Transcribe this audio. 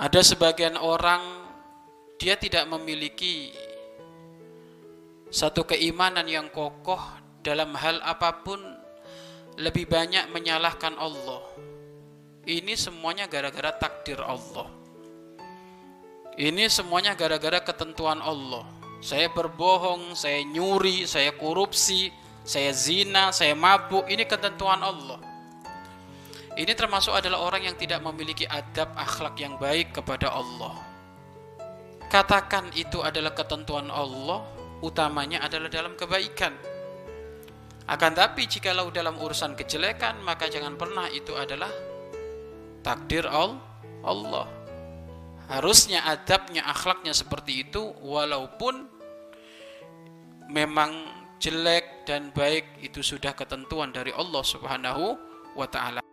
Ada sebagian orang dia tidak memiliki satu keimanan yang kokoh dalam hal apa pun lebih banyak menyalahkan Allah. Ini semuanya gara-gara takdir Allah. Ini semuanya gara-gara ketentuan Allah. Saya berbohong, saya nyuri, saya korupsi, saya zina, saya mabuk. Ini ketentuan Allah. Ini termasuk adalah orang yang tidak memiliki adab akhlak yang baik kepada Allah. Katakan itu adalah ketentuan Allah, utamanya adalah dalam kebaikan. Akan tapi jikalau dalam urusan kejelekan, maka jangan pernah itu adalah takdir Allah. Harusnya adabnya, akhlaknya seperti itu, walaupun memang jelek dan baik itu sudah ketentuan dari Allah Subhanahu wa taala.